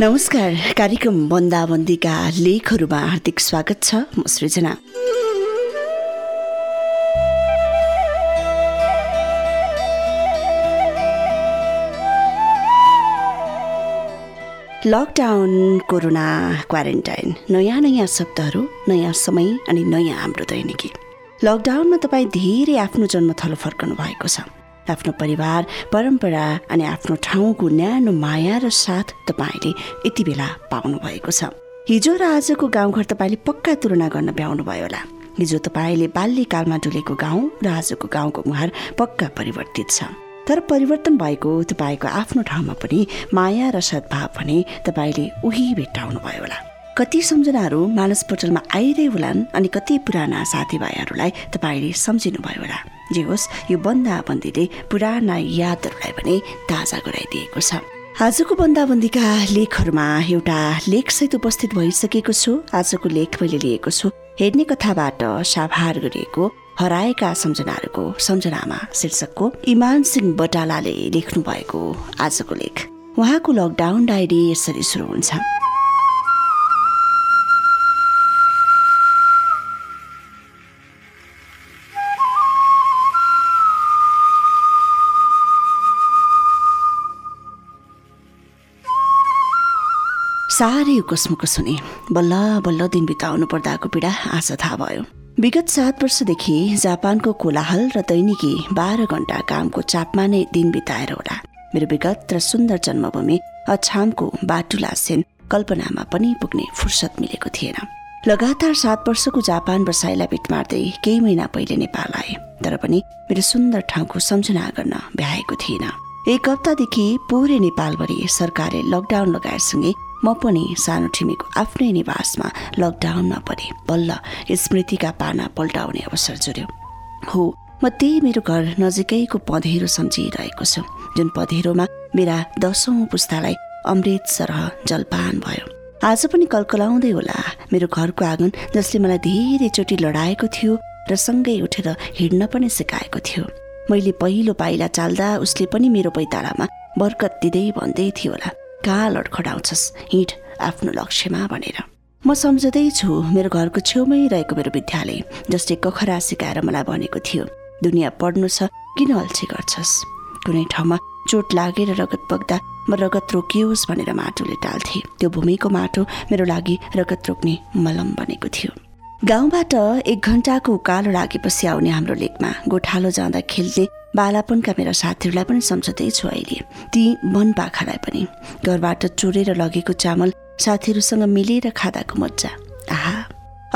नमस्कार कार्यक्रम बन्दाबन्दीका लेखहरूमा हार्दिक स्वागत छ म सृजना। लकडाउन कोरोना क्वारेन्टाइन नयाँ नयाँ शब्दहरू नयाँ समय अनि नयाँ हाम्रो दैनिकी। लकडाउनमा तपाईँ धेरै आफ्नो जन्मथलो फर्कनु भएको छ। आफ्नो परिवार परम्परा अनि आफ्नो ठाउँको न्यानो माया र साथ तपाईँले यति बेला पाउनु भएको छ। हिजो र आजको गाउँघर तपाईँले पक्का तुलना गर्न भ्याउनु भयो होला। हिजो तपाईँले बाल्यकालमा डुलेको गाउँ र आजको गाउँको मुहार पक्का परिवर्तित छ। तर परिवर्तन भएको तपाईँको आफ्नो ठाउँमा पनि माया र सद्भाव भने तपाईँले उही भेट्टाउनु भयो होला। कति सम्झनाहरू मानस पटलमा आइरहे होलान् अनि कति पुराना साथीभाइहरूलाई तपाईँले सम्झिनुभयो होला। जे होस् यो बन्दाबन्दीले पुराना यादहरूलाई पनि ताजा गराइदिएको छ। आजको बन्दाबन्दीका लेखहरूमा एउटा लेखसहित उपस्थित भइसकेको छु। आजको लेख मैले लिएको छु। हेर्ने कथाबाट साभार गरिएको हराएका सम्झनाहरूको सम्झनामा शीर्षकको इमान सिंह बटालाले लेख्नु भएको आजको लेख। उहाँको लकडाउन डायरी यसरी सुरु हुन्छ। साह्रै उकसमुक सुने बल्ल बल्ल दिन बिताउनु पर्दाको पीडा आज थाहा भयो। विगत सात वर्षदेखि जापानको कोलाहल र दैनिकी बाह्र घण्टा कामको चापमा नै दिन बिताएर होला। मेरो विगत र सुन्दर जन्मभूमि अछामको बाटुला सेन कल्पनामा पनि पुग्ने फुर्सद मिलेको थिएन। लगातार सात वर्षको जापान बसाइलाई भेट केही महिना पहिले नेपाल आए तर पनि मेरो सुन्दर ठाउँको सम्झना गर्न भ्याएको थिएन। एक हप्तादेखि पुरै नेपालभरि सरकारले लकडाउन लगाएसँगै म पनि सानो ठिमीको आफ्नै निवासमा लकडाउनमा परे बल्ल स्मृतिका पाना पल्टाउने अवसर जुर्यो हो म त्यही मेरो घर नजिकैको पँधेरो सम्झिरहेको छु जुन पँधेरोमा मेरा दसौँ पुस्तालाई अमृत सरह जलपान भयो। आज पनि कलकलाउँदै होला मेरो घरको आँगन जसले मलाई धेरैचोटि लडाएको थियो र सँगै उठेर हिँड्न पनि सिकाएको थियो। मैले पहिलो पाइला चाल्दा उसले पनि मेरो पैतालामा बर्कत दिँदै भन्दै थियो होला। कहाँ लडखडाउँछस् हिँड आफ्नो लक्ष्यमा भनेर। म सम्झँदैछु मेरो घरको छेउमै रहेको मेरो विद्यालय जसले कखरा सिकाएर मलाई भनेको थियो दुनियाँ पढ्नु छ किन अल्छी गर्छस्? कुनै ठाउँमा चोट लागेर रगत बग्दा म रगत रोकियोस् भनेर माटोले टाल्थे। त्यो भूमिको माटो मेरो लागि रगत रोक्ने मलम बनेको थियो। गाउँबाट एक घन्टाको उकालो लागेपछि आउने हाम्रो लेकमा गोठालो जाँदा खेल्ने बालापनका मेरा साथीहरूलाई पनि सम्झँदैछु अहिले। ती मन पाखालाई पनि। घरबाट चोरेर लगेको चामल साथीहरूसँग मिलेर खाँदाको मजा आहा।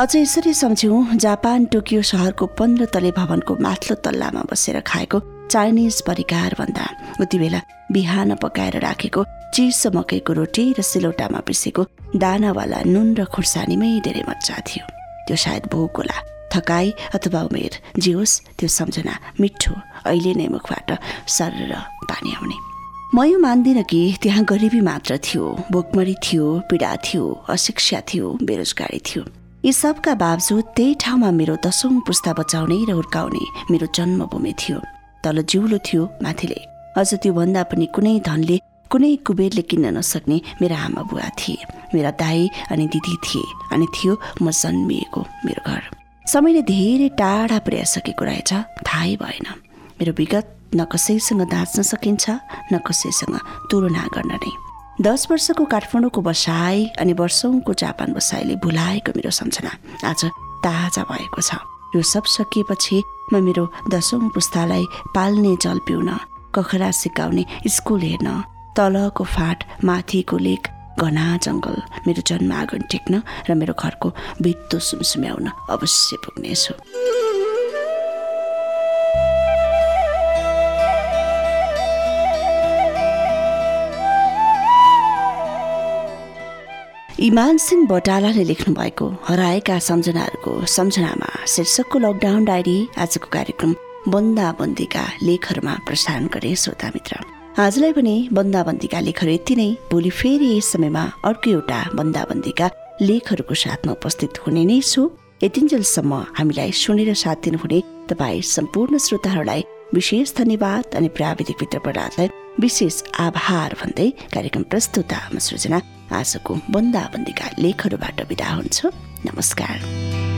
अझ यसरी सम्झ्यौँ जापान टोकियो सहरको पन्ध्र तले भवनको माथिल्लो तल्लामा बसेर खाएको चाइनिज परिकार भन्दा उति बेला बिहान पकाएर राखेको चिसो मकैको रोटी र सिलौटामा पिसेको दानावाला नुन र खुर्सानीमै धेरै मजा थियो। त्यो सायद भोक होला। थकाइ अथवा उमेर। जे होस् त्यो सम्झना। मिठो। अहिले नै मुखबाट सर पानी आउने। म यो मान्दिनँ कि त्यहाँ गरिबी मात्र थियो। भोकमरी थियो पीडा थियो अशिक्षा थियो बेरोजगारी थियो। यी सबका बावजुद त्यही ठाउँमा मेरो दसौँ पुस्ता बचाउने र हुर्काउने मेरो जन्मभूमि थियो। तल जिउलो थियो माथिले। अझ त्यो भन्दा पनि कुनै धनले कुनै कुबेरले किन्न नसक्ने मेरा आमा बुवा थिए मेरा दाई अनि दिदी थिए अनि थियो म जन्मिएको मेरो घर। समयले धेरै टाढा पुर्याइसकेको रहेछ थाहै भएन। मेरो विगत न कसैसँग दाँच्न सकिन्छ न कसैसँग तुलना गर्न नै। दस वर्षको काठमाडौँको बसाई अनि वर्षौँको जापान बसाइले भुलाएको मेरो सम्झना आज ताजा भएको छ। यो सब सकिएपछि म मेरो दसौँ पुस्तालाई पाल्ने जल पिउन कखरा सिकाउने स्कुल हेर्न तलको फाट माथिको लेक घना जङ्गल। मेरो जन्म आँगन टेक्न र मेरो घरको भित्तो सुमसुम्याउन अवश्य पुग्नेछु। इमान सिंह बटालाले लेख्नु भएको हराएका सम्झनाहरूको सम्झनामा शीर्षकको लकडाउन डायरी आजको कार्यक्रम बन्दाबन्दीका लेखहरूमा प्रसारण गरे श्रोता मित्र आजलाई पनि बन्दाबन्दीका लेखहरू यति नै। भोलि फेरि यस समयमा अर्को एउटा बन्दाबन्दीका लेखहरूको साथमा उपस्थित हुने नै छु। यतिन्जेलसम्म हामीलाई सुनेर साथ दिनुहुने तपाईँ सम्पूर्ण श्रोताहरूलाई विशेष धन्यवाद अनि प्राविधिक मित्र प्रहलादलाई विशेष आभार भन्दै कार्यक्रम प्रस्तुता म सृजना आजको बन्दाबन्दीका लेखहरूबाट विदा हुन्छु। नमस्कार।